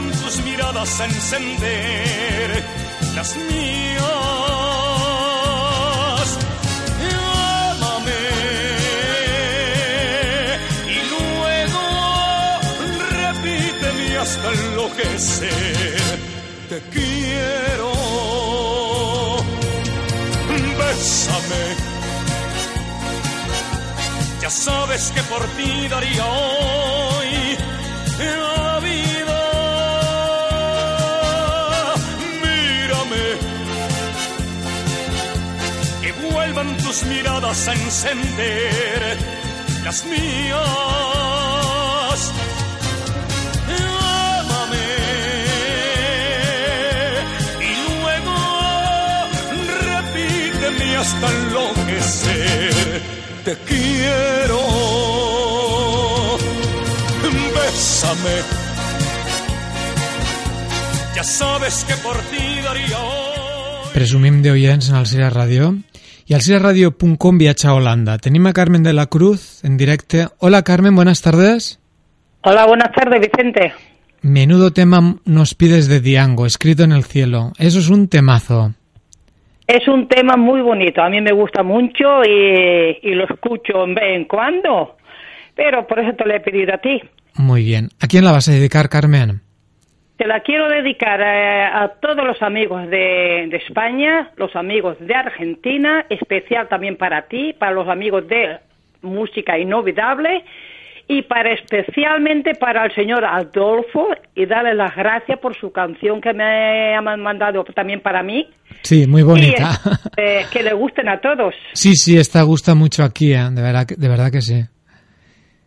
vuelvan tus miradas encender las mías. Llámame y luego repíteme hasta enloquecer. Te quiero, bésame. Ya sabes que por ti daría hoy vuelvan tus miradas a encender las mías. Llámame y luego repíteme hasta enloquecer. Te quiero, bésame. Ya sabes que por ti daría hoy. Presumim d'oients en el Cira Ràdio. I al ciraradio.com viatja a Holanda. Tenim a Carmen de la Cruz en directe. Hola Carmen, buenas tardes. Hola, buenas tardes, Vicente. Menudo tema nos pides de Diango, escrito en el cielo. Eso es un temazo. Es un tema muy bonito, a mí me gusta mucho y, y lo escucho en vez en cuando, pero por eso te lo he pedido a ti. Muy bien. ¿A quién la vas a dedicar, Carmen? Te la quiero dedicar eh, a, todos los amigos de, de, España, los amigos de Argentina, especial también para ti, para los amigos de Música Inolvidable y para especialmente para el señor Adolfo y darle las gracias por su canción que me ha mandado también para mí. Sí, muy bonita. Y, eh, que le gusten a todos. Sí, sí, esta gusta mucho aquí, ¿eh? de, verdad, de verdad que sí.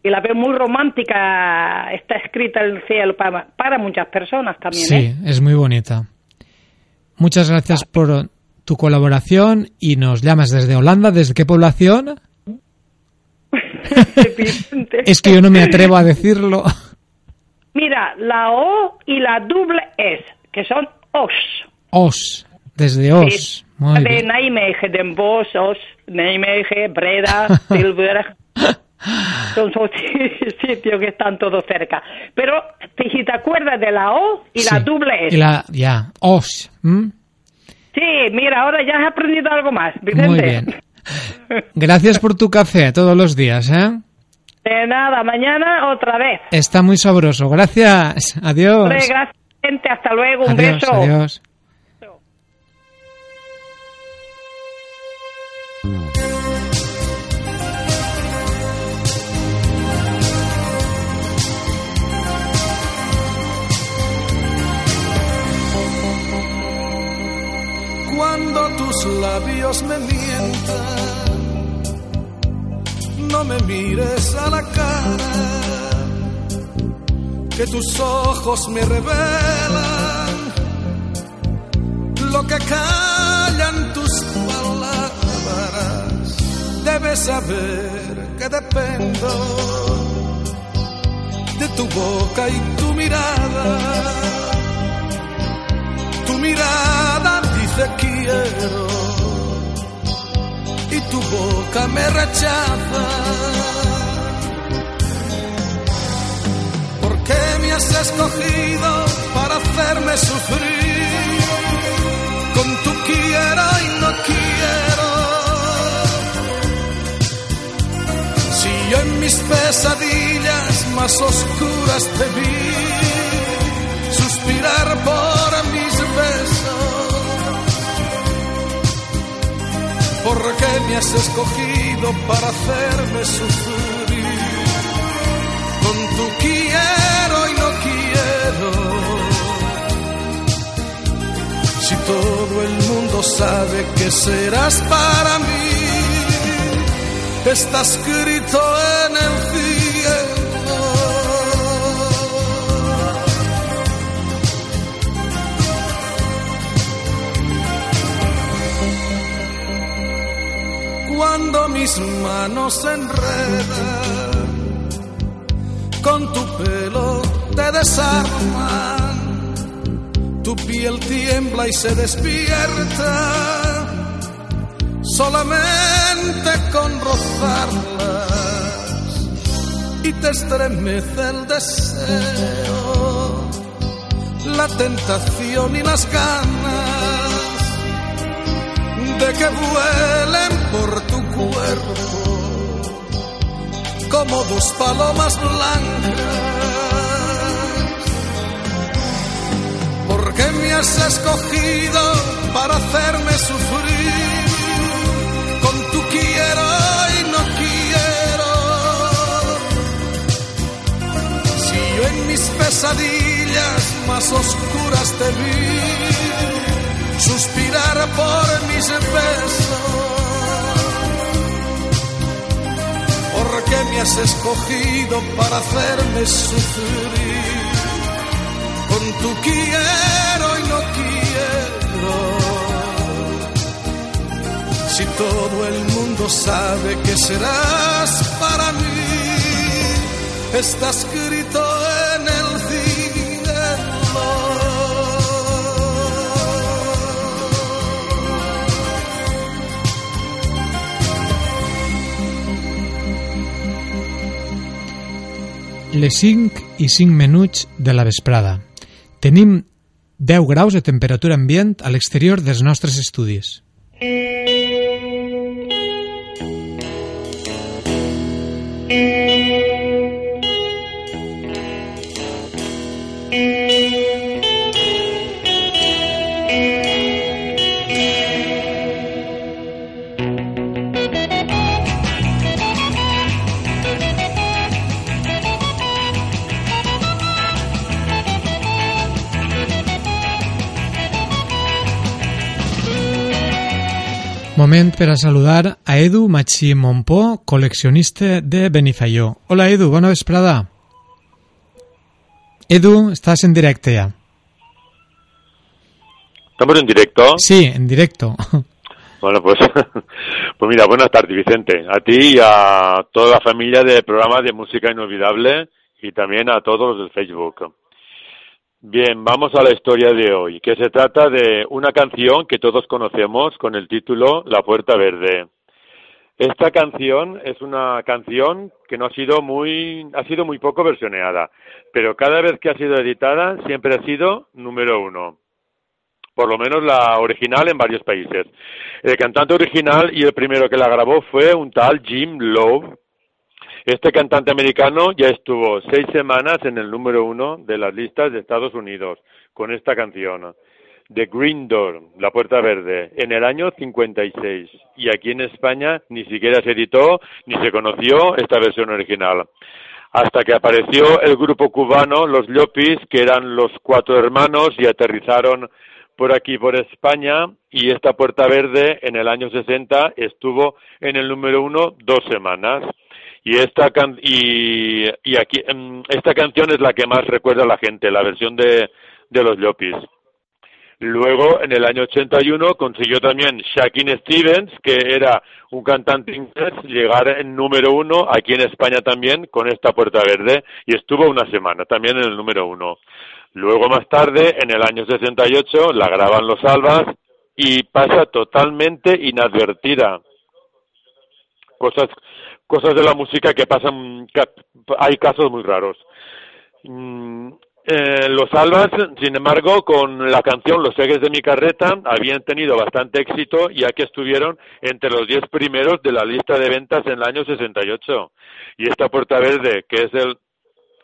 Y la veo muy romántica, está escrita en el cielo para, para muchas personas también. Sí, ¿eh? es muy bonita. Muchas gracias por tu colaboración y nos llamas desde Holanda. ¿Desde qué población? es que yo no me atrevo a decirlo. Mira, la O y la doble S, que son OS. OS, desde OS. Sí, de Nijmegen, Den Bosch, OS, Nijmegen, Breda, Tilburg. Son sitios que están todos cerca. Pero si te acuerdas de la O y sí. la doble S. Y la, ya, OS. ¿Mm? Sí, mira, ahora ya has aprendido algo más, Vicente. Muy bien. Gracias por tu café todos los días, ¿eh? De nada, mañana otra vez. Está muy sabroso. Gracias. Adiós. Gracias, gente. Hasta luego. Un adiós, beso. Adiós. Cuando tus labios me mientan no me mires a la cara, que tus ojos me revelan lo que callan tus palabras. Debes saber que dependo de tu boca y tu mirada. Tu mirada dice quiero y tu boca me rechaza. ¿Por qué me has escogido para hacerme sufrir? Con tu quiero y no quiero. Si yo en mis pesadillas más oscuras te vi suspirar por mis besos. ¿Por qué me has escogido para hacerme sufrir? Con tu quiero y no quiero. Si todo el mundo sabe que serás para mí, está escrito en el cuando mis manos enredan, con tu pelo te desarman, tu piel tiembla y se despierta, solamente con rozarlas y te estremece el deseo. La tentación y las ganas de que vuelen por tu como dos palomas blancas. Porque me has escogido para hacerme sufrir con tu quiero y no quiero. Si yo en mis pesadillas más oscuras te vi suspirar por mis besos porque me has escogido para hacerme sufrir. Con tu quiero y no quiero. Si todo el mundo sabe que serás para mí, está escrito les 5 i 5 minuts de la vesprada. Tenim 10 graus de temperatura ambient a l'exterior dels nostres estudis. Moment per a saludar a Edu Machi Montpó, col·leccionista de Benifaió. Hola Edu, bona vesprada. Edu, estás en directo ya. ¿Estamos en directo? Sí, en directo. Bueno, pues, pues mira, buenas tardes Vicente. A ti y a toda la familia de programas de música inolvidable y también a todos los de Facebook. Bien, vamos a la historia de hoy, que se trata de una canción que todos conocemos con el título La Puerta Verde. Esta canción es una canción que no ha sido muy, ha sido muy poco versioneada, pero cada vez que ha sido editada siempre ha sido número uno. Por lo menos la original en varios países. El cantante original y el primero que la grabó fue un tal Jim Love, este cantante americano ya estuvo seis semanas en el número uno de las listas de Estados Unidos con esta canción. The Green Door, La Puerta Verde, en el año 56. Y aquí en España ni siquiera se editó ni se conoció esta versión original. Hasta que apareció el grupo cubano, los Llopis, que eran los cuatro hermanos y aterrizaron por aquí, por España, y esta Puerta Verde en el año 60 estuvo en el número uno dos semanas y esta y, y aquí em, esta canción es la que más recuerda a la gente, la versión de, de los Llopis. Luego, en el año 81, consiguió también Shakin Stevens, que era un cantante inglés, llegar en número uno aquí en España también con esta Puerta Verde y estuvo una semana también en el número uno. Luego, más tarde, en el año 68, la graban los Albas y pasa totalmente inadvertida. Cosas cosas de la música que pasan, hay casos muy raros. Mm, eh, los Albas, sin embargo, con la canción Los Ejes de mi carreta, habían tenido bastante éxito ya que estuvieron entre los diez primeros de la lista de ventas en el año 68. Y esta Puerta Verde, que es el,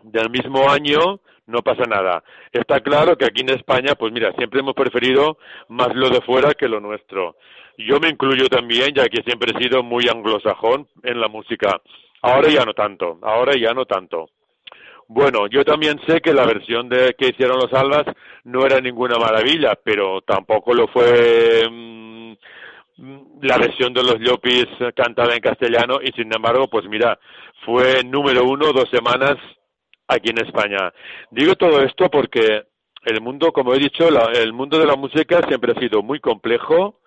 del mismo año, no pasa nada. Está claro que aquí en España, pues mira, siempre hemos preferido más lo de fuera que lo nuestro. Yo me incluyo también, ya que siempre he sido muy anglosajón en la música. Ahora ya no tanto, ahora ya no tanto. Bueno, yo también sé que la versión de que hicieron los Albas no era ninguna maravilla, pero tampoco lo fue mm, la versión de los Llopis cantada en castellano y sin embargo, pues mira, fue número uno dos semanas aquí en España. Digo todo esto porque el mundo, como he dicho, el mundo de la música siempre ha sido muy complejo,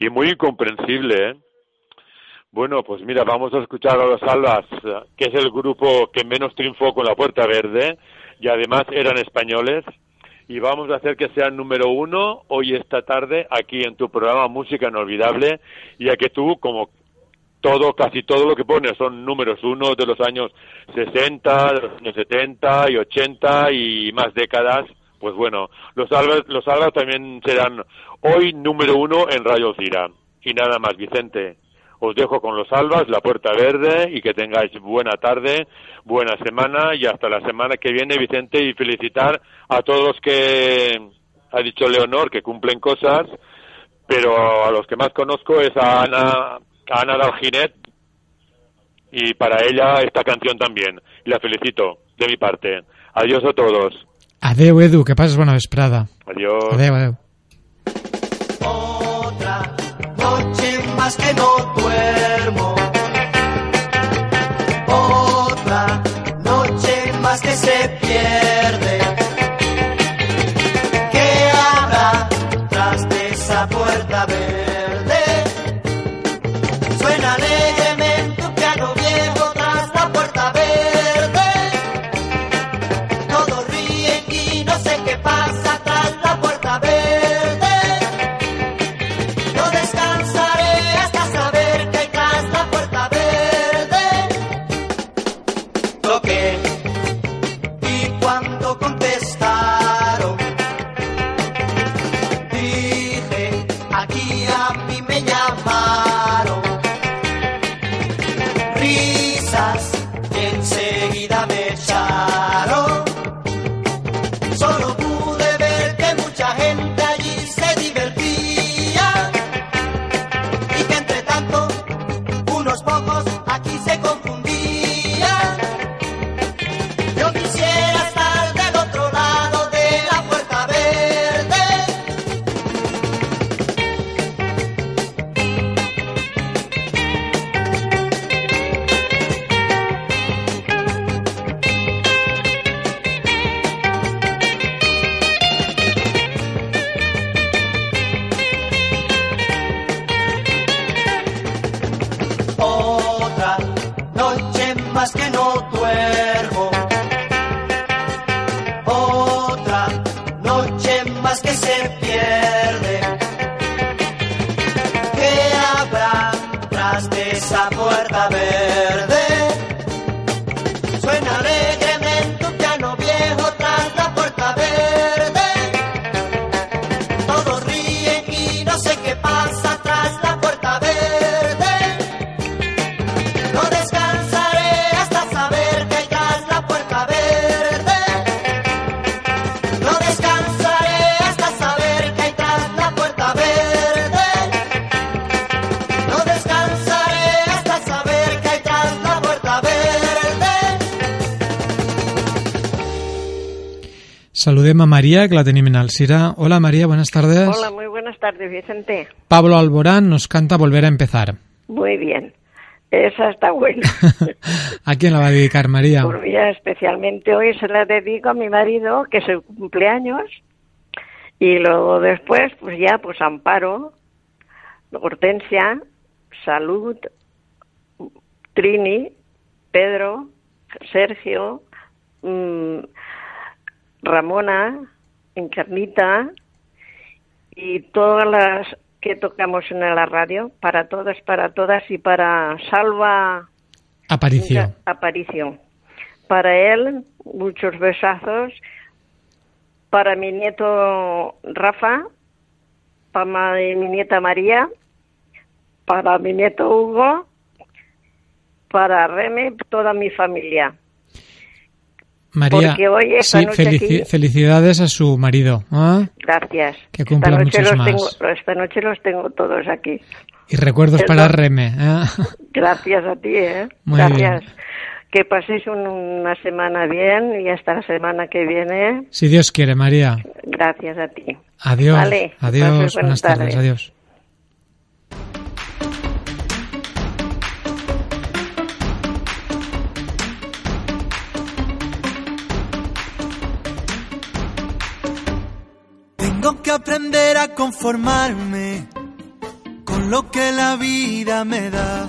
y muy incomprensible. ¿eh? Bueno, pues mira, vamos a escuchar a los Albas, que es el grupo que menos triunfó con la Puerta Verde y además eran españoles. Y vamos a hacer que sean número uno hoy esta tarde aquí en tu programa Música Inolvidable, ya que tú, como todo, casi todo lo que pones son números uno de los años 60, de los años 70 y 80 y más décadas, Pues bueno, los albas, los albas también serán hoy número uno en Radio Cira. Y nada más, Vicente. Os dejo con los albas, la puerta verde y que tengáis buena tarde, buena semana y hasta la semana que viene, Vicente, y felicitar a todos los que ha dicho Leonor que cumplen cosas, pero a los que más conozco es a Ana, a Ana Dalginet y para ella esta canción también. La felicito de mi parte. Adiós a todos. Adeu, Edu, que pases bona vesprada. Adiós. Adeu, adeu. Otra noche más que no duermo. Saludem a María, que la tenim en Alcira. Hola María, buenas tardes. Hola, muy buenas tardes, Vicente. Pablo Alborán nos canta Volver a empezar. Muy bien. Esa está buena. ¿A quién la va a dedicar María? Mí, especialmente hoy se la dedico a mi marido, que es el cumpleaños. Y luego después, pues ya, pues Amparo, Hortensia, Salud, Trini, Pedro, Sergio, mm, Ramona, Encarnita y todas las que tocamos en la radio, para todas, para todas y para Salva Aparicio. Aparicio. Para él, muchos besazos. Para mi nieto Rafa, para mi nieta María, para mi nieto Hugo, para Reme, toda mi familia. María, Porque hoy, esta sí, noche aquí- felicidades a su marido. ¿ah? Gracias. Que cumpla esta noche muchos los más. Tengo, esta noche los tengo todos aquí. Y recuerdos Perdón. para Reme. ¿ah? Gracias a ti, ¿eh? Muy Gracias. Que paséis un- una semana bien y hasta la semana que viene. Si Dios quiere, María. Gracias a ti. Adiós. Vale, adiós. Buenas buenas tardes. tardes. Adiós. Tengo que aprender a conformarme con lo que la vida me da.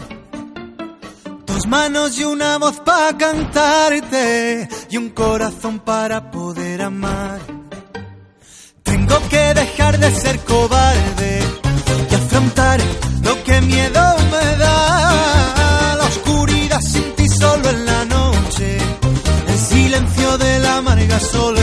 Dos manos y una voz para cantarte y un corazón para poder amar. Tengo que dejar de ser cobarde y afrontar lo que miedo me da. La oscuridad sin ti solo en la noche, el silencio de la amarga soledad.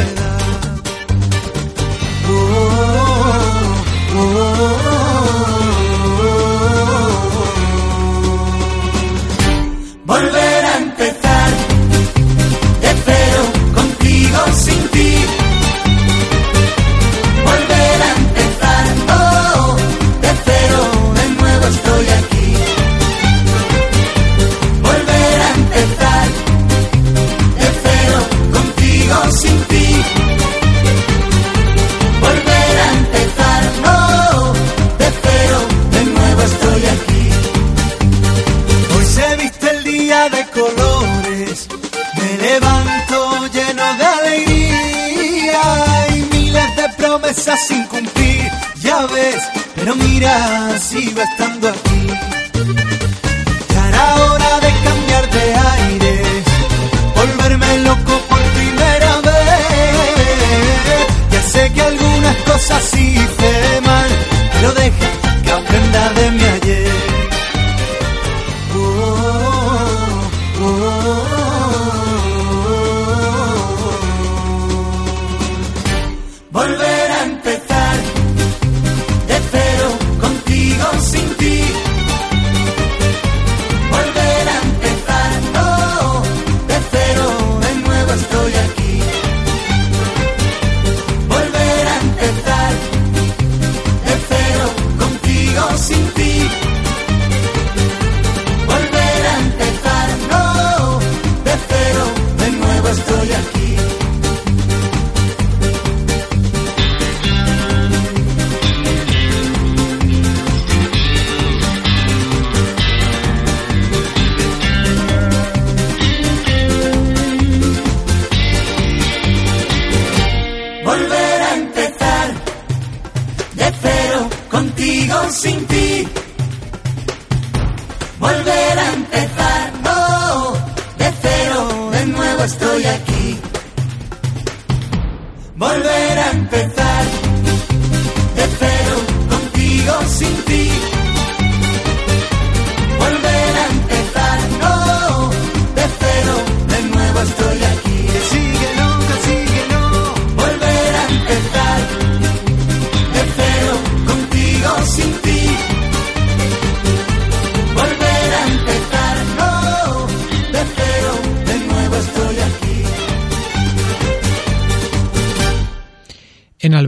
Sin cumplir, ya ves, pero mira, sigo estando aquí.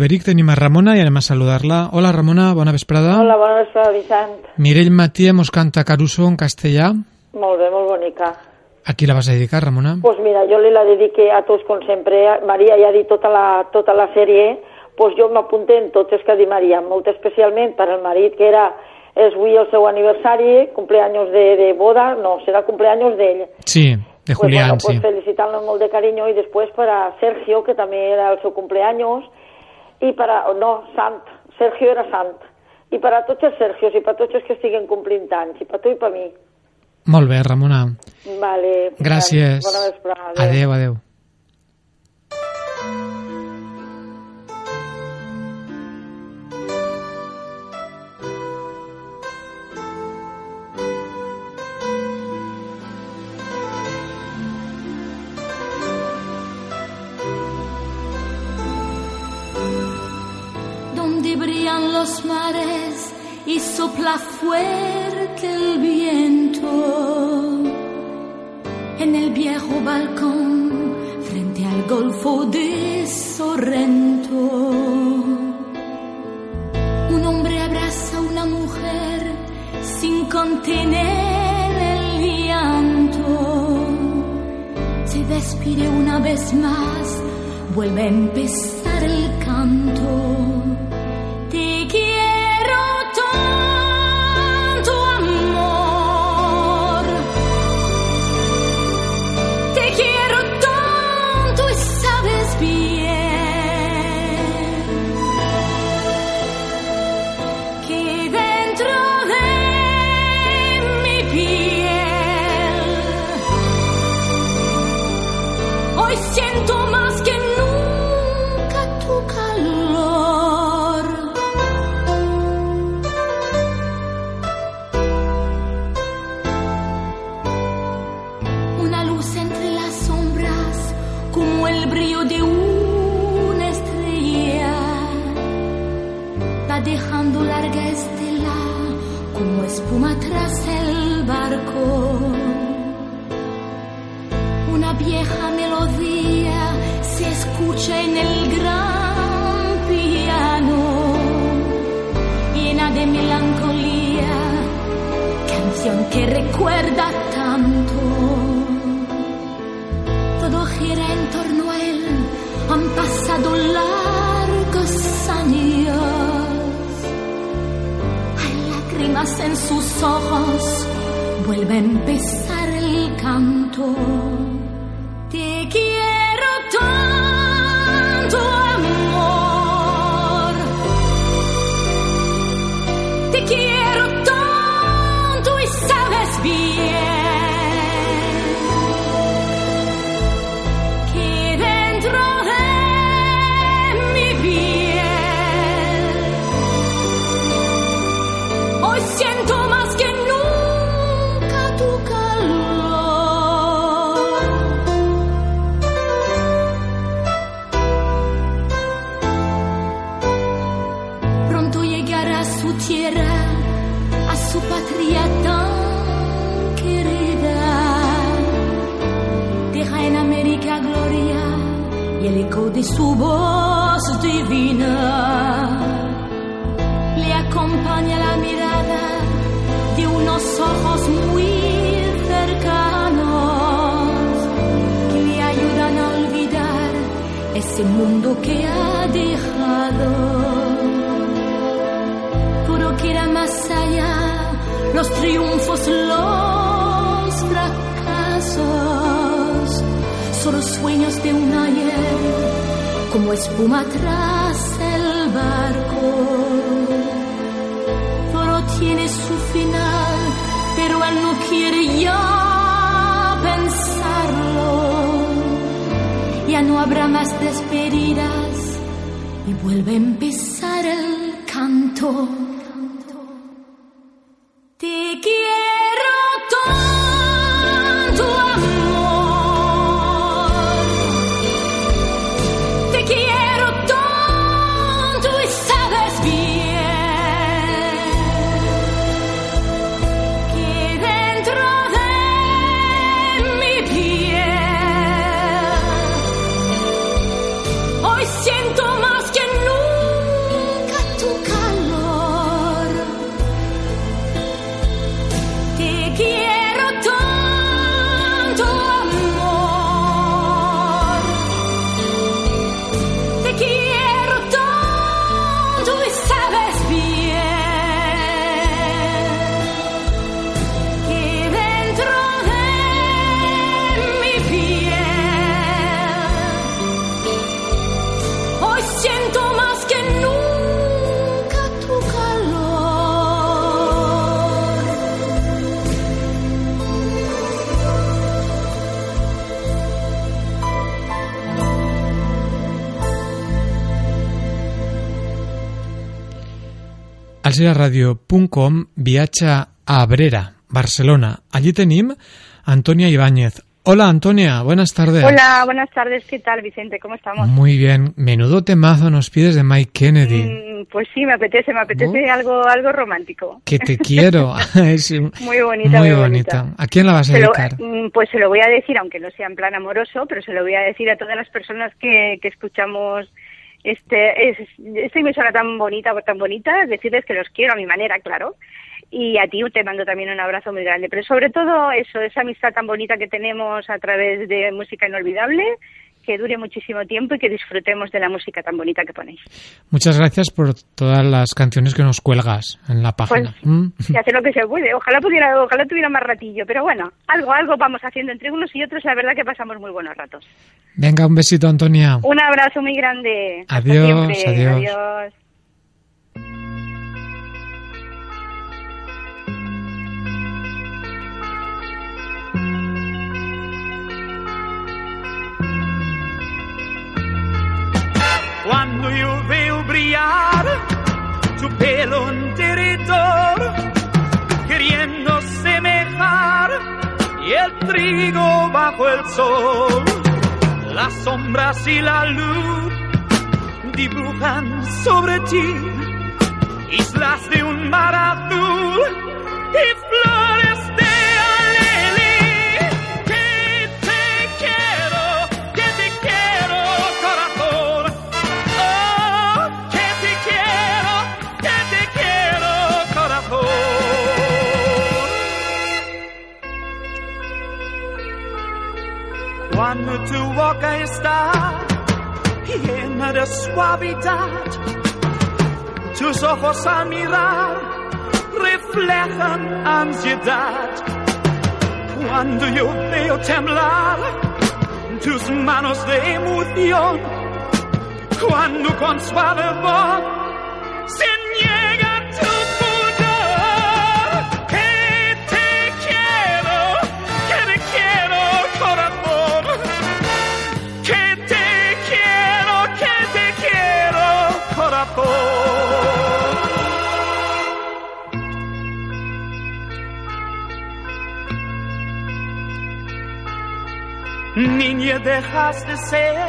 Alberic tenim a Ramona i anem a saludar-la. Hola, Ramona, bona vesprada. Hola, bona vesprada, Vicent. Mireille Matia mos canta Caruso en castellà. Molt bé, molt bonica. A qui la vas a dedicar, Ramona? Pues mira, jo li la dedique a tots com sempre. Maria ja ha dit tota la, tota la sèrie, pues jo m'apunté en tots els que ha dit Maria, molt especialment per al marit, que era és avui el seu aniversari, cumpleaños de, de boda, no, serà cumpleaños d'ell. Sí, de Pues Julián, bueno, pues sí. felicitarlo molt de cariño y después para Sergio, que també era el seu cumpleaños, y para, no, Sant, Sergio era Sant, i per a tots els Sergios i per a tots els que estiguen complint anys, i per tu i per mi. Molt bé, Ramona. Vale. Gràcies. Bona vesprada. Adeu, adeu. donde brillan los mares y sopla fuerte el viento. En el viejo balcón frente al golfo de Sorrento. Un hombre abraza a una mujer sin contener el llanto. Se despide una vez más, vuelve a empezar el canto. El eco de su voz divina. Le acompaña la mirada de unos ojos muy cercanos que le ayudan a olvidar ese mundo que ha dejado. Puro que era más allá los triunfos, los fracasos, solo sueños de un ayer, como espuma tras el barco. Todo tiene su final, pero él no quiere ya pensarlo. Ya no habrá más despedidas y vuelve a empezar el canto. alsiraradio.com viatja a Abrera, Barcelona. Allí tenim Antonia Ibáñez. Hola Antonia, buenas tardes. Hola, buenas tardes. ¿Qué tal, Vicente? ¿Cómo estamos? Muy bien. Menudo temazo nos pides de Mike Kennedy. Mm, pues sí, me apetece, me apetece algo, algo romántico. Que te quiero. Es Muy bonita, muy muy bonita. bonita. ¿A quién la vas a lo- dedicar? mm, pues se lo voy a decir, aunque no sea en plan amoroso, pero se lo voy a decir a todas las personas que, que escuchamos este, es- esta emisora tan bonita, tan bonita, decirles que los quiero a mi manera, claro. Y a ti te mando también un abrazo muy grande. Pero sobre todo eso, esa amistad tan bonita que tenemos a través de música inolvidable, que dure muchísimo tiempo y que disfrutemos de la música tan bonita que ponéis. Muchas gracias por todas las canciones que nos cuelgas en la página. Pues, ¿Mm? Se hace lo que se puede. Ojalá pudiera, ojalá tuviera más ratillo, pero bueno, algo, algo vamos haciendo entre unos y otros. La verdad que pasamos muy buenos ratos. Venga, un besito Antonia. Un abrazo muy grande. Adiós, adiós. adiós. Cuando yo veo brillar tu pelo enteridor, queriendo semejar y el trigo bajo el sol, las sombras y la luz dibujan sobre ti islas de un mar azul y flores tu boca está llena de suavidad, tus ojos al mirar reflejan ansiedad. Cuando yo veo temblar tus manos de emoción, cuando con suave voz Niña, dejas de ser,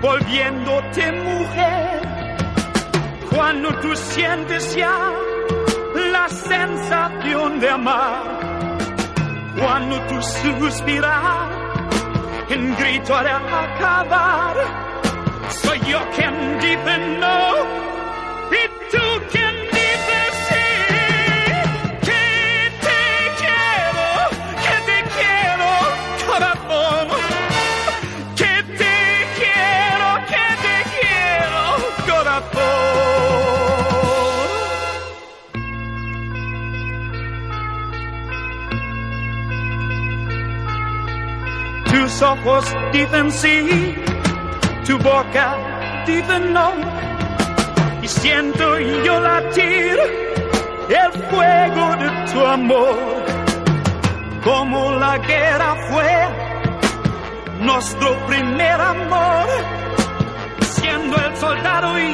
volviéndote mujer, Cuando tú sientes ya la sensación de amar, cuando tú suspiras en grito de acabar, soy yo quien dice no Ojos dicen sí, tu boca dice no. Y siento yo latir el fuego de tu amor. Como la guerra fue nuestro primer amor. Siendo el soldado y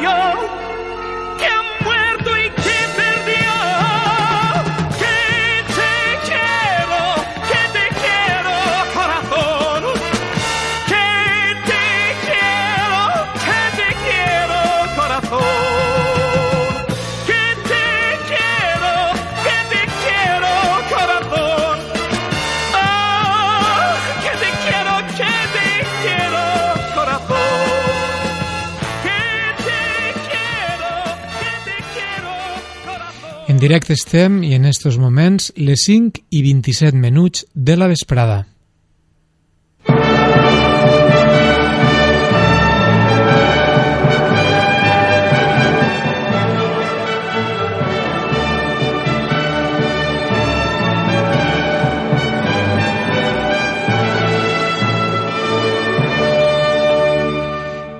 Directe estem i en estos moments les 5 i 27 minuts de la vesprada.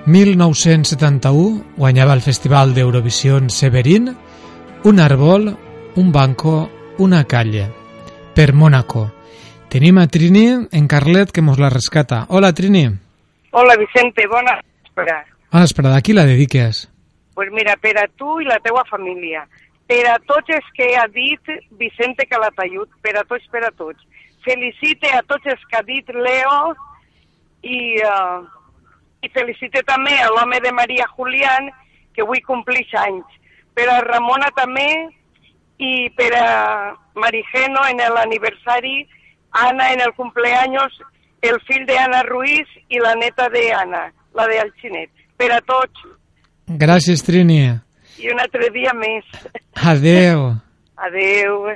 ...1971 guanyava el Festival d'Eurovisió Severín un árbol, un banco, una calle. Per Mónaco. Tenim a Trini en Carlet que mos la rescata. Hola, Trini. Hola, Vicente, bona vesprada. Bona vesprada. A qui la dediques? pues mira, per a tu i la teua família, per a tots els que ha dit Vicente Calatayud, per a tots, per a tots. Felicite a tots els que ha dit Leo i, uh, i felicite també a l'home de Maria Julián, que avui complix anys. Per a Ramona també i per a Marigeno en l'aniversari, Ana en el cumpleaños, el fill de Ana Ruiz i la neta de Ana, la de Alginet. Per a tots. Gràcies, Trini. I un altre dia més. Adeu. Adeu.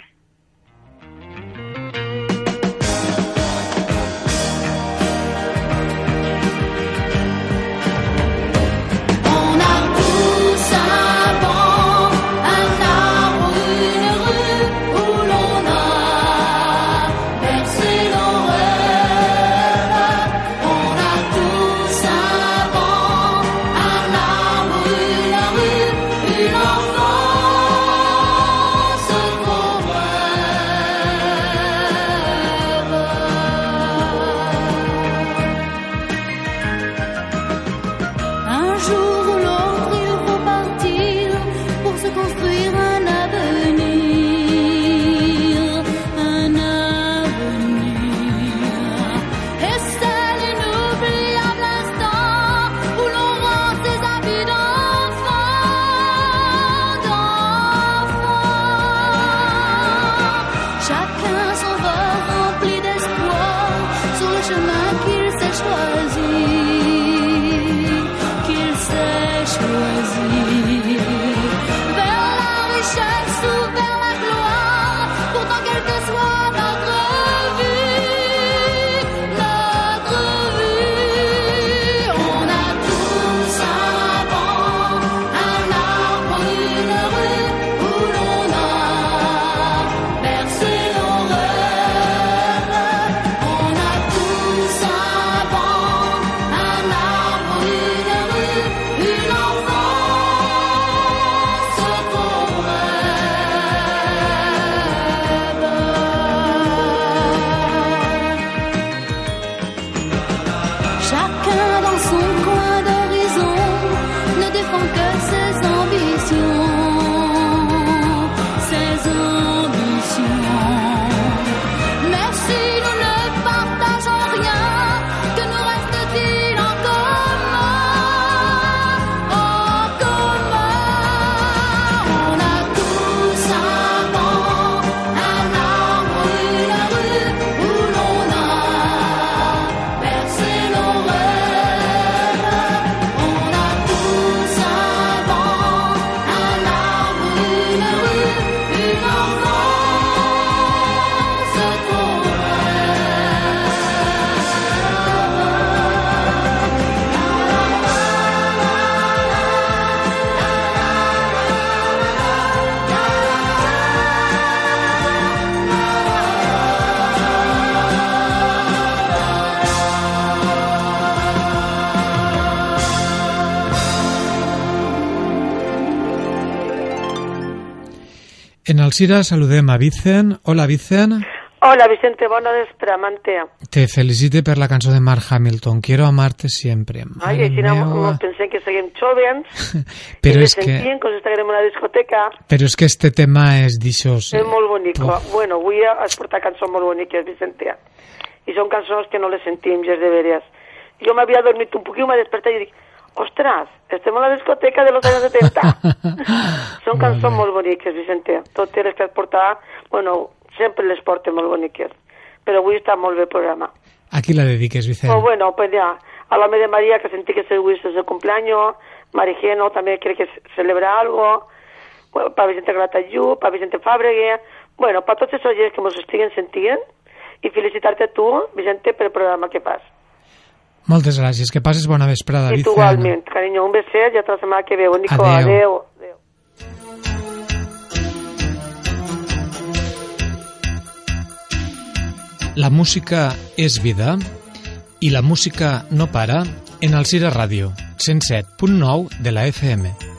Alcira saludem a Vicent. Hola, Vicent. Hola, Vicente, bona vespre, Mantea. Te felicite per la cançó de Mark Hamilton. Quiero amarte siempre. Ai, així no, no pensem que seguim jovens, Però i és que, sentien estarem a la discoteca. però és que este tema és d'aixòs. És molt bonic. Uf. Bueno, avui has portat cançons molt boniques, Vicentea. I són cançons que no les sentim, gens de veres. Jo m'havia dormit un poquillo, m'he despertat i dic, ostres, estem a la discoteca de los años 70. són cançons molt boniques, Vicentea. Totes les que portat, bueno, sempre les porto molt boniques. Però avui està molt bé el programa. A qui la dediques, Vicent? Pues bueno, pues ya, a la de María que sentí que se es el cumpleaños, Marigeno también quiere que celebra algo, bueno, para Vicente Gratayú, para Vicente Fábregue, bueno, para todos esos oyentes que nos estiguen sentint y felicitarte a tu, Vicente, per el programa que fas. Moltes gràcies. Que passes bona vesprada, I Vicent. tu igualment, cariño, un beset i hasta la setmana que ve. Nico, Adeu. adeu. La música és vida i la música no para en Alcira Ràdio, 107.9 de la FM.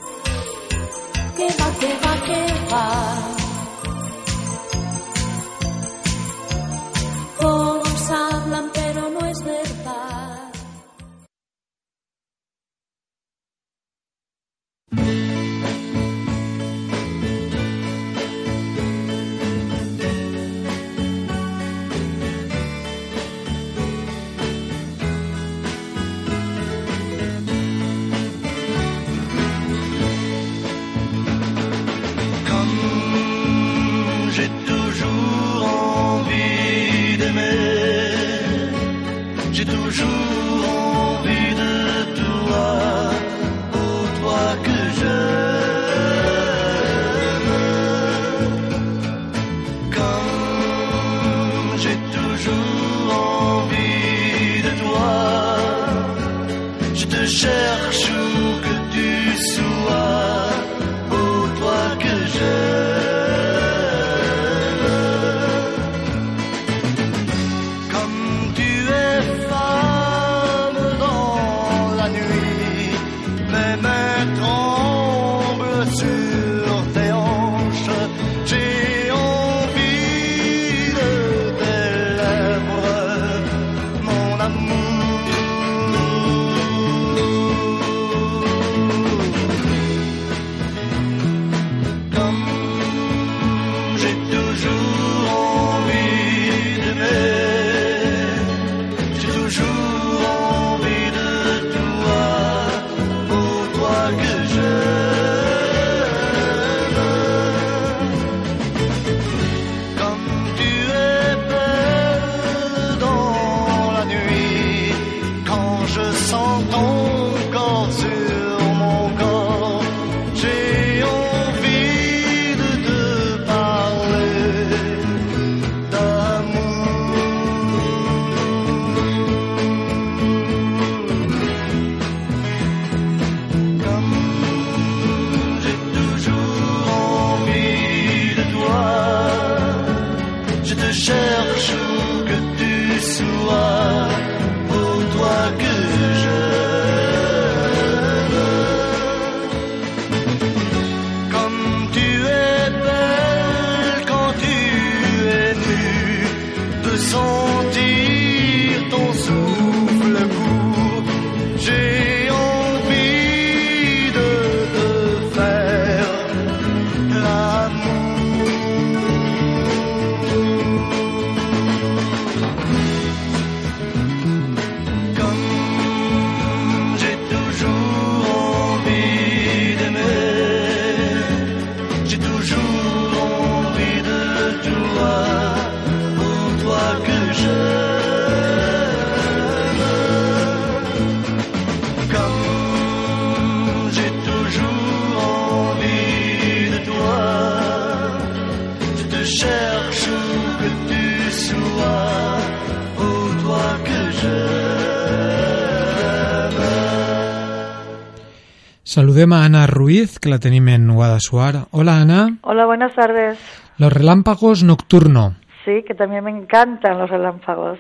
Saludem a Ana Ruiz, que la tenim en Guadassuar. Hola, Ana. Hola, buenas tardes. Los relámpagos nocturno. Sí, que también me encantan los relámpagos.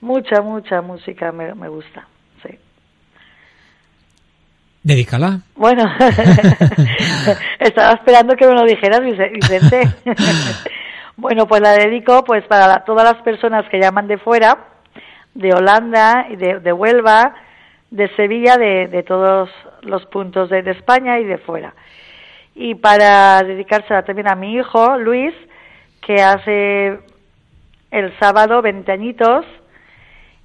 Mucha, mucha música me, me gusta. Sí. Dedícala. Bueno, estaba esperando que me lo dijeras, Vice- Vicente. bueno, pues la dedico pues para todas las personas que llaman de fuera, de Holanda, y de, de Huelva, de Sevilla, de, de todos los puntos de, de España y de fuera. Y para dedicársela también a mi hijo, Luis, que hace el sábado 20 añitos,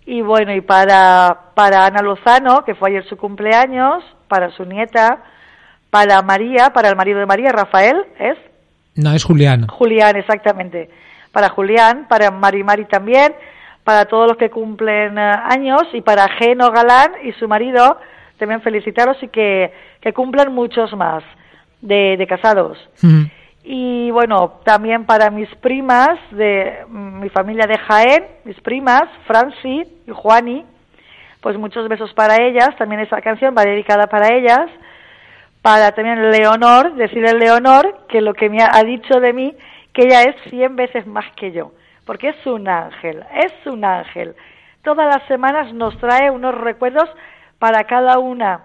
y bueno, y para, para Ana Lozano, que fue ayer su cumpleaños, para su nieta, para María, para el marido de María, Rafael, ¿es? No, es Julián. Julián, exactamente. Para Julián, para Mari Mari también, para todos los que cumplen eh, años y para Geno Galán y su marido, también felicitaros y que, que cumplan muchos más de, de casados. Y bueno, también para mis primas de mm, mi familia de Jaén, mis primas, Franci y Juani, pues muchos besos para ellas. También esa canción va dedicada para ellas. Para también Leonor, decirle a Leonor que lo que me ha ha dicho de mí, que ella es 100 veces más que yo, porque es un ángel, es un ángel. Todas las semanas nos trae unos recuerdos para cada una.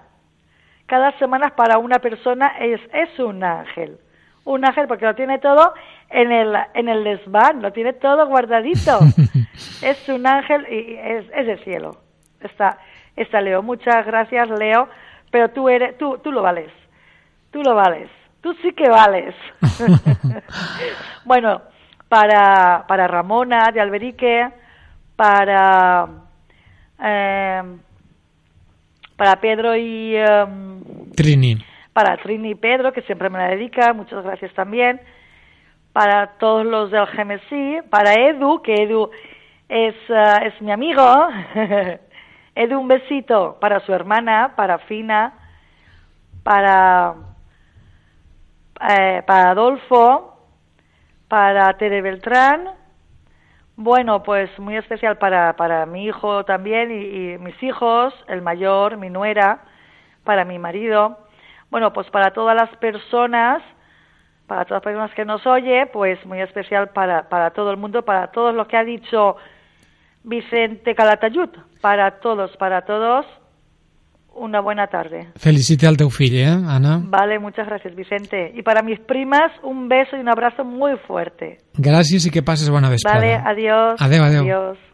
Cada semana para una persona es, es un ángel un ángel porque lo tiene todo en el en el desván, lo tiene todo guardadito. es un ángel y es, es del cielo. Está está Leo. Muchas gracias, Leo, pero tú eres tú tú lo vales. Tú lo vales. Tú sí que vales. bueno, para para Ramona de Alberique, para eh, para Pedro y em, Trini. para Trini y Pedro, que siempre me la dedica, muchas gracias también, para todos los del GMSI, para Edu, que Edu es, ah, es mi amigo, Edu un besito para su hermana, para Fina, para, eh, para Adolfo, para Tere Beltrán, bueno, pues muy especial para, para mi hijo también y, mis hijos, el mayor, mi nuera, para mi marido. Bueno, pues para todas las personas, para todas las personas que nos oye, pues muy especial para, para todo el mundo, para todos lo que ha dicho Vicente Calatayud, para todos, para todos, una buena tarde. Felicite al teu fill, eh, Anna? Vale, muchas gracias Vicente. Y para mis primas, un beso y un abrazo muy fuerte. Gràcies i que passes bona vesprada. Vale, adiós. Adeu, adeu. Adiós.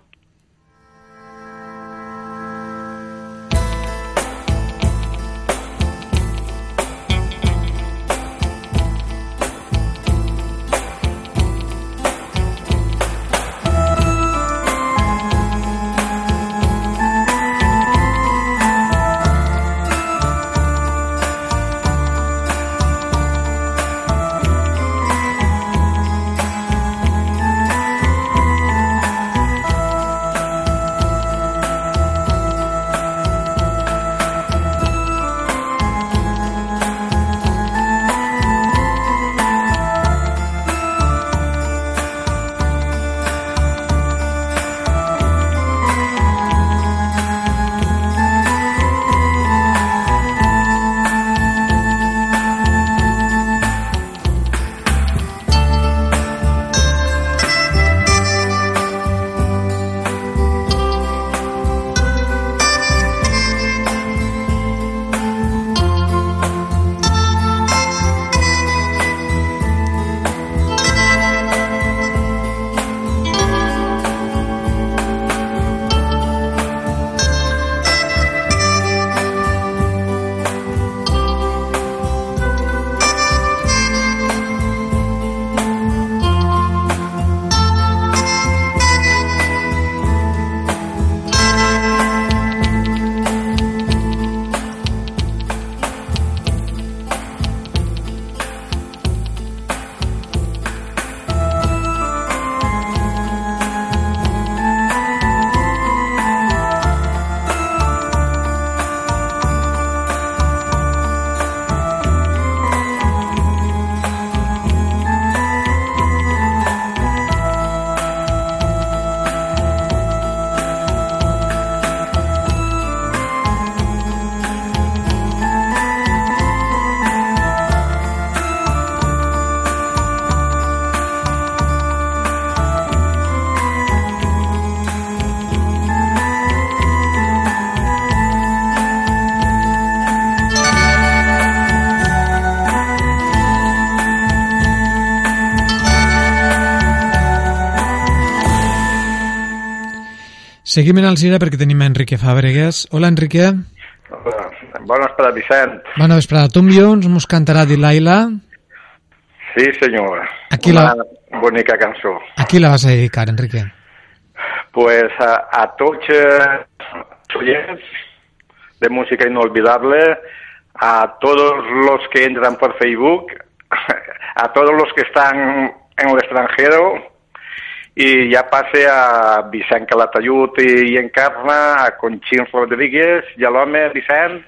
Seguim en Alzira perquè tenim Enrique Fàbregas. Hola, Enrique. Hola. Bona vesprada, Vicent. Bona vesprada. Tom Jones mos cantarà Dilaila. Sí, senyor. Aquí Una la- bonica cançó. A qui la vas a dedicar, Enrique? Pues a, a tots eh, oyentes de música inolvidable, a todos los que entran por Facebook, a todos los que están en el extranjero, y ya pase a Vicent Calatayud y, y Encarna, a Conchín Rodríguez, i a l'home Vicent,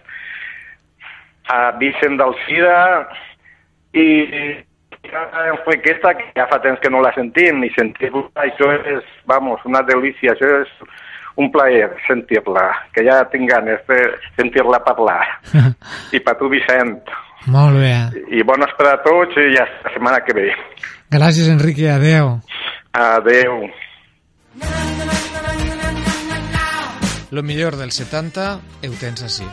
a Vicent d'Alcira i a Enriqueta, que ja fa temps que no la sentim, i sentir-la, això és, vamos, una delícia, això és un plaer sentir-la, que ja tinc ganes de sentir-la parlar. I per tu, Vicent. Molt bé. I bones per a tots i ja la setmana que ve. Gràcies, Enrique. Adeu. Adeu. Lo millor del 70 ho tens així.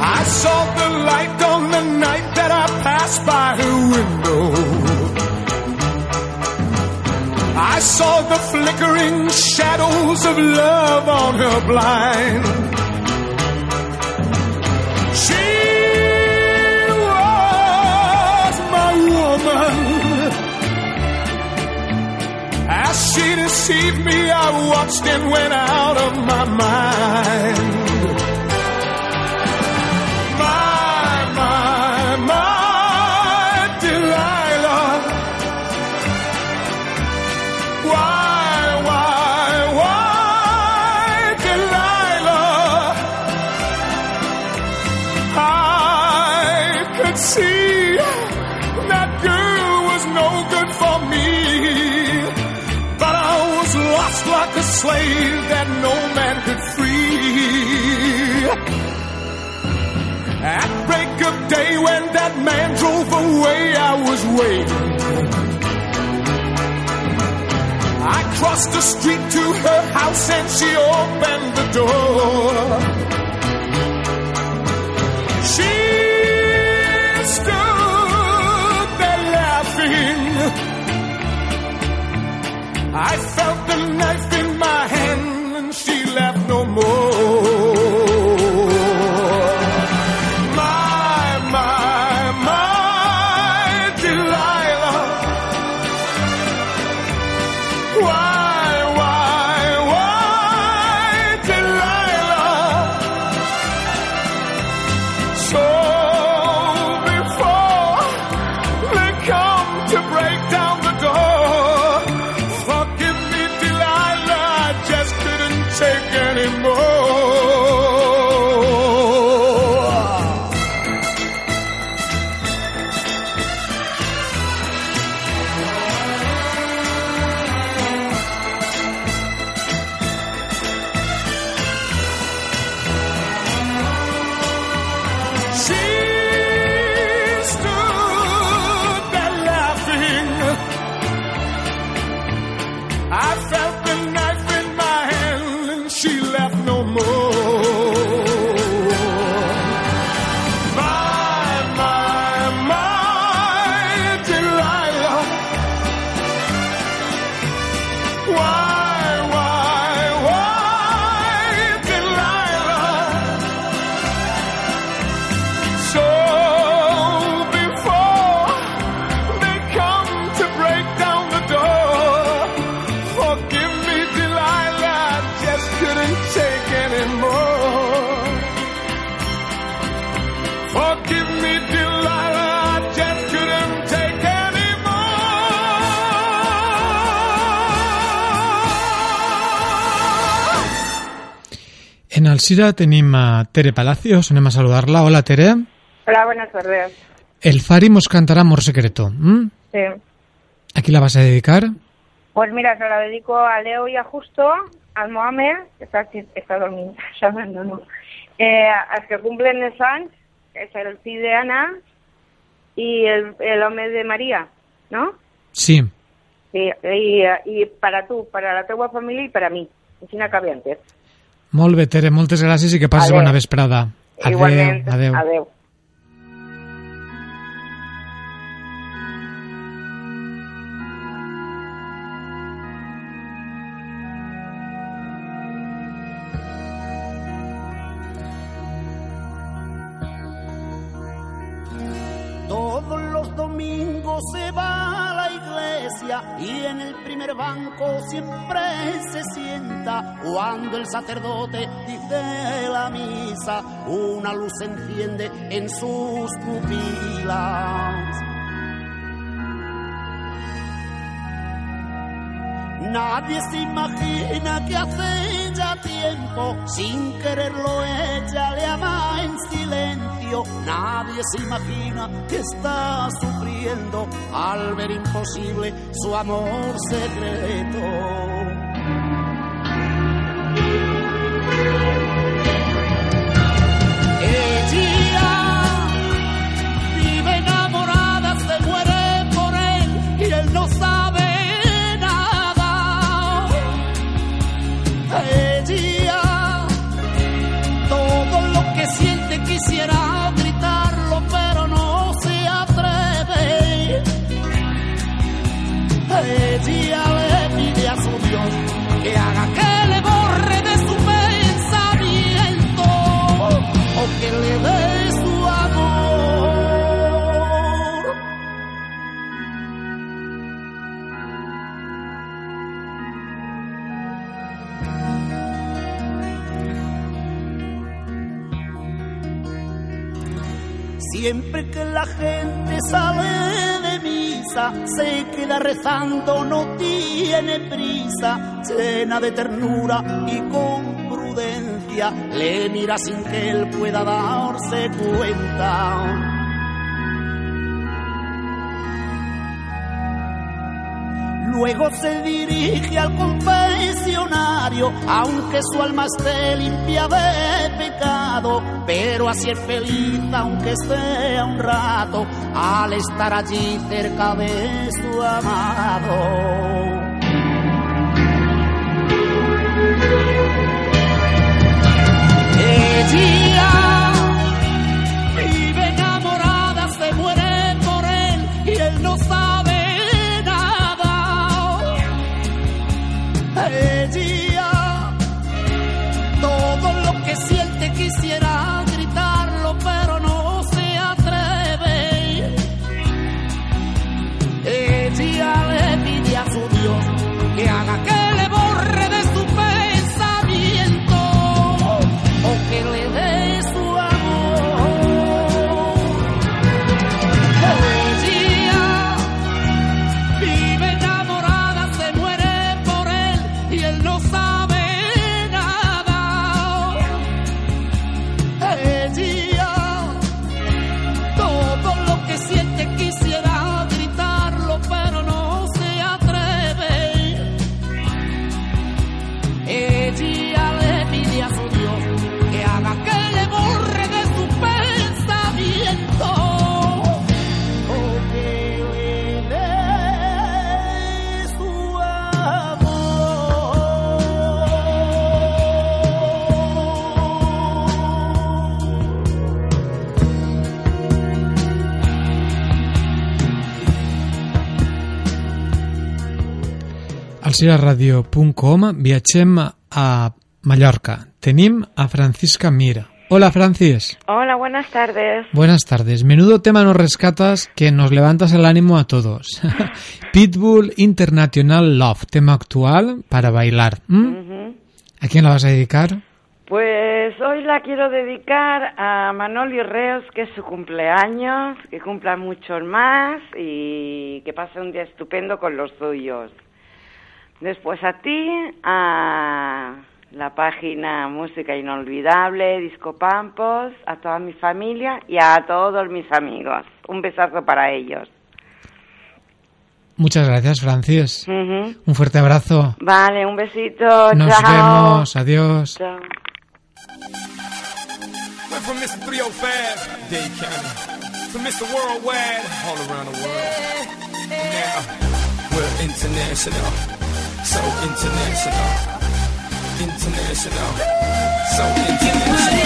I saw the light on the night that I passed by her window. I saw the flickering shadows of love on her blind. She was my woman. As she deceived me, I watched and went out of my mind. Slave that no man could free. At break of day when that man drove away, I was waiting. I crossed the street to her house and she opened the door. She Alzira tenim a Tere Palacios, anem a saludar-la. Hola, Tere. Hola, buenas tardes. El Fari mos cantarà Amor Secreto. ¿m? Sí. ¿A qui la vas a dedicar? Pues mira, se la dedico a Leo y a Justo, al Mohamed, que está, está dormido, me no. Eh, a los que cumplen el Sans, que es el fill de Ana, y el, el hombre de María, ¿no? Sí. Sí, y, y para tú, para la teua familia y para mí. I si n'acabi antes. Molt bé, Tere, moltes gràcies i que passis Adéu. bona vesprada. Adéu, Igualment. adéu. Adéu. Y en el primer banco siempre se sienta. Cuando el sacerdote dice la misa, una luz se enciende en sus pupilas. Nadie se imagina que hace ya tiempo, sin quererlo ella le ama en silencio. Nadie se imagina que está sufriendo al ver imposible su amor secreto. Gente sale de misa, se queda rezando, no tiene prisa, llena de ternura y con prudencia, le mira sin que él pueda darse cuenta. Luego se dirige al confesionario, aunque su alma esté limpia de pecado, pero así es feliz aunque esté un rato, al estar allí cerca de su amado. Ella Siraradio.com viatgem a Mallorca. Tenim a Francisca Mira. Hola, Francis. Hola, buenas tardes. Buenas tardes. Menudo tema nos rescatas que nos levantas el ánimo a todos. Pitbull International Love, tema actual para bailar. ¿A quién la vas a dedicar? Pues hoy la quiero dedicar a Manoli Reos, que es su cumpleaños, que cumpla muchos más y que pase un día estupendo con los suyos. Después a ti, a la página Música Inolvidable, Disco Pampos, a toda mi familia y a todos mis amigos. Un besazo para ellos. Muchas gracias, Francis. Un fuerte abrazo. Vale, un besito. Nos chao. vemos. Adiós. Chao. We're international, so international, international, so international.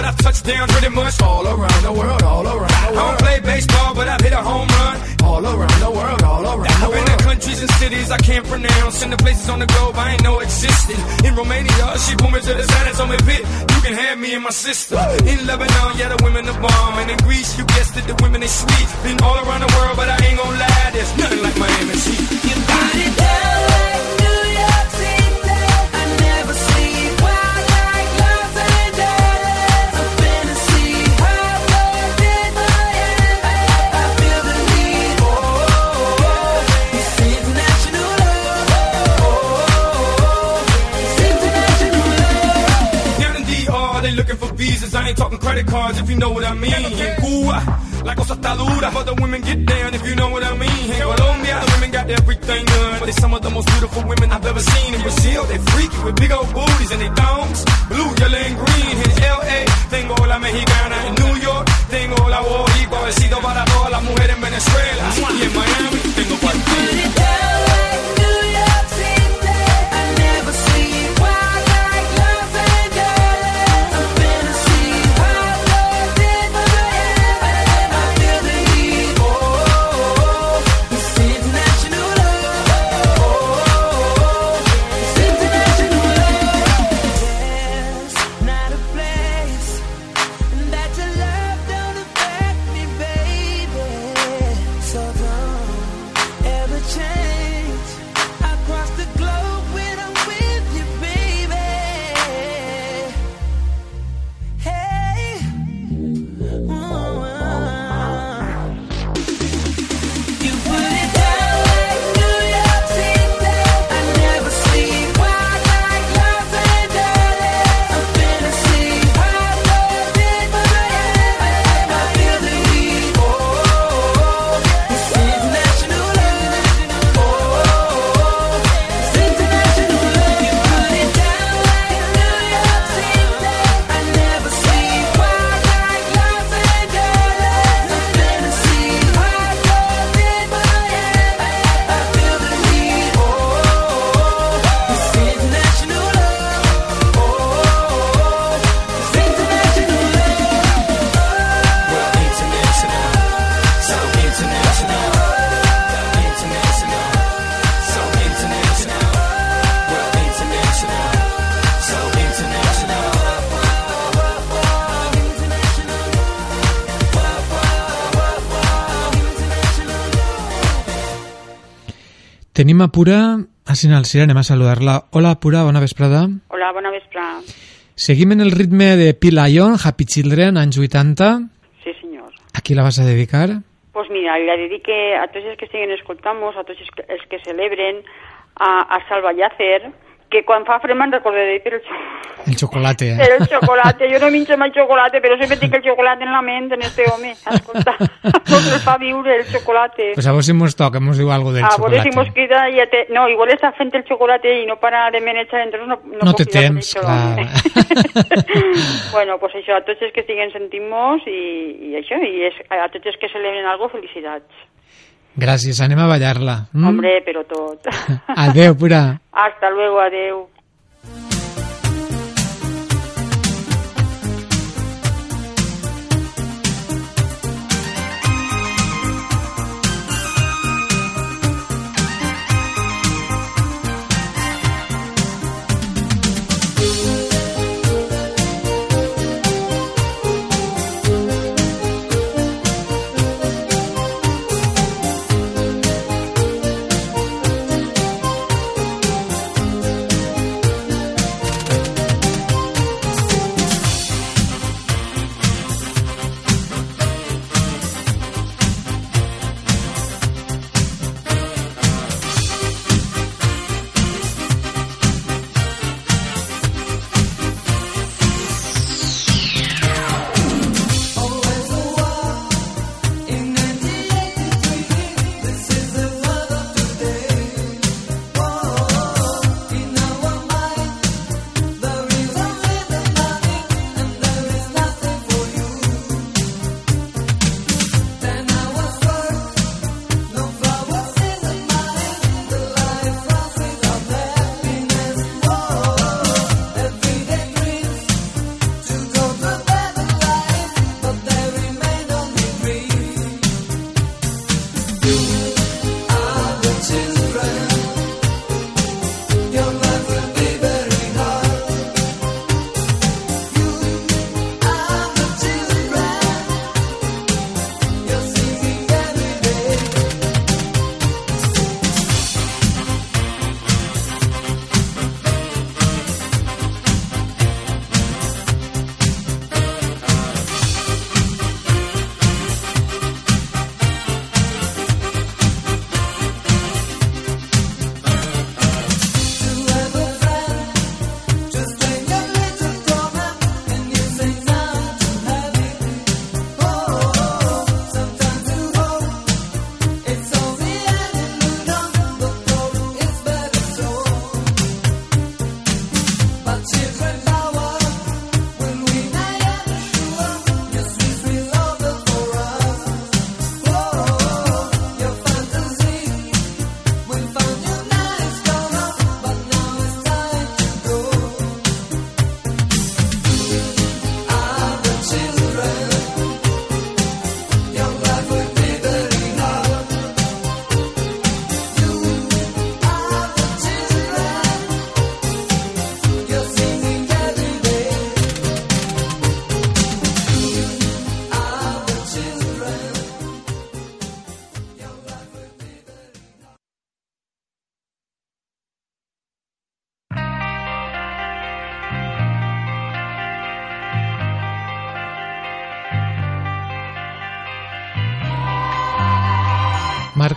But I've touched down pretty much all around the world, all around the world. I don't play baseball, but I've hit a home run all around the world, all around the world. I've been to countries and cities I can't pronounce, and the places on the globe I ain't know existed. In Romania, she pulled me to the side and told me, Pit, you can have me and my sister. In Lebanon, yeah, the women are bomb, and in Greece, you guessed it, the women they sweet. Been all around the world, but I ain't gonna lie, there's nothing like Miami Heat. You got ain't talking credit cards if you know what I mean. In Cuba, la cosa está dura, but the women get down if you know what I mean. In Colombia, the women got everything done. But they some of the most beautiful women I've ever seen. In Brazil, they freaky with big old booties and they thongs. Blue, yellow, and green. In LA, tengo la mexicana. In New York, tengo la boricua. Besito para todas las mujeres en Venezuela. Y en Miami, tengo cualquiera. Tenim a Pura, a Sinalcira, anem a saludar-la. Hola, Pura, bona vesprada. Hola, bona vespre. Seguim en el ritme de P-Lion, Happy Children, anys 80. Sí, senyor. A qui la vas a dedicar? Pues mira, la dedique a tots els que estiguen escoltant-nos, a tots els que celebren, a, a Salva Yacer, que quan fa fred me'n recordaré per el, xo- El xocolate, eh? per el xocolate. Jo no minxo mai xocolate, però sempre tinc el xocolate en la ment, en este home. Escolta, el fa viure el xocolate. Pues a ver si mos toca, mos diu algo del a veure si xocolate. mos queda... Ja te... No, igual està fent el xocolate i no para de menejar, entonces no, no, No té temps, això, clar. bueno, pues això, a tots els que estiguen sentint-nos i, i això, i és, a tots els que celebren algo, felicitats. Gràcies, anem a ballar-la. Mm? Hombre, però tot. Adeu, Pura. Hasta luego, adeu.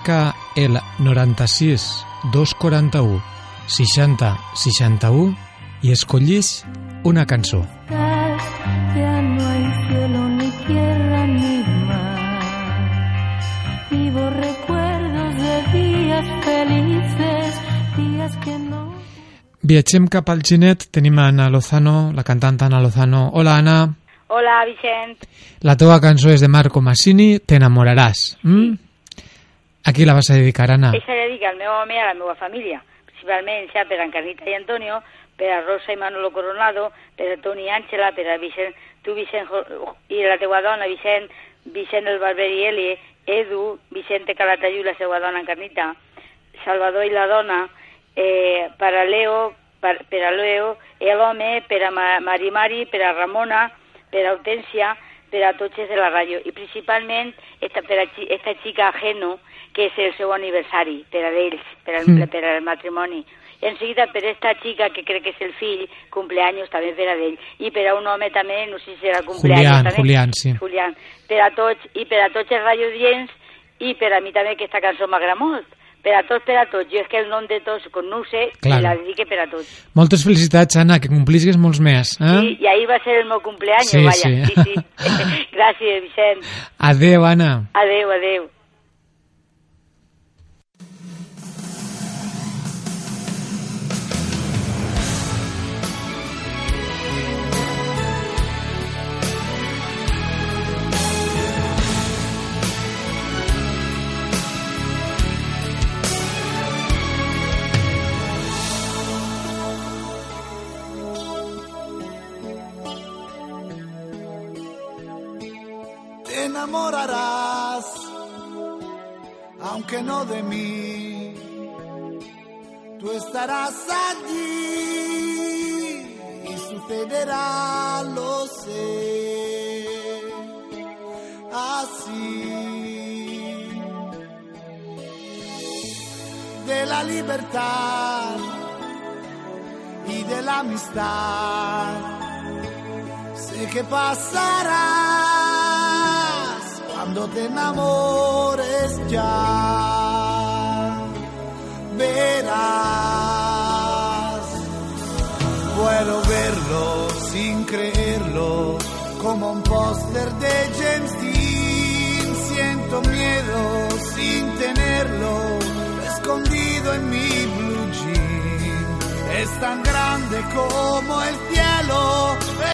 Marca el 96 241 60 61 i escollís una cançó. Ya no hay cielo ni tierra ni mar. Vivo recuerdos de días felices, días que no. Viatgem cap al Ginet, tenim a Ana Lozano, la cantant Ana Lozano. Hola, Ana. Hola, Vicent. La teva cançó és de Marco Massini, T'enamoraràs. Mm? A qui la vas a dedicar, Ana? Esa dedica al meu home i a la meva família, principalment ja per a Encarnita i Antonio, per a Rosa i Manolo Coronado, per a Toni i Àngela, per a Vicent, tu Vicent i la teua dona, Vicent, Vicent el Barberi Eli, Edu, Vicente Calatayú i la seva dona Encarnita, Salvador i la dona, eh, per a Leo, per, per a Leo, i l'home, per a Ma- Mari Mari, per a Ramona, per a Hortensia, per a tots els de la ràdio, i principalment esta, per a esta xica Geno, que és el seu aniversari, per a d'ells, per, al, Mm. per al matrimoni. I en seguida per esta xica, que crec que és el fill, cumpleaños també per a d'ell. I per a un home també, no sé si serà cumpleaños Julián, també. Julián, sí. Julián. Per a tots, i per a tots els radiodients, i per a mi també que esta cançó m'agrada molt. Per a tots, per a tots. Jo és que el nom de tots, com no ho sé, Claro. la dedique per a tots. Moltes felicitats, Ana, que complisques molts més. Eh? Sí, i ahir va ser el meu cumpleaños, Sí, vaya. sí. Sí, sí. Gràcies, Vicent. Adeu, Ana. Adeu, adeu. Enamorarás, aunque no de mí. Tú estarás allí y sucederá, lo sé, así. De la libertad y de la amistad sé que pasarás cuando te enamores ya. Verás, puedo verlo sin creerlo, como un póster de James Dean. Siento miedo sin tenerlo, escondido en mi blue jean. Es tan grande como el cielo.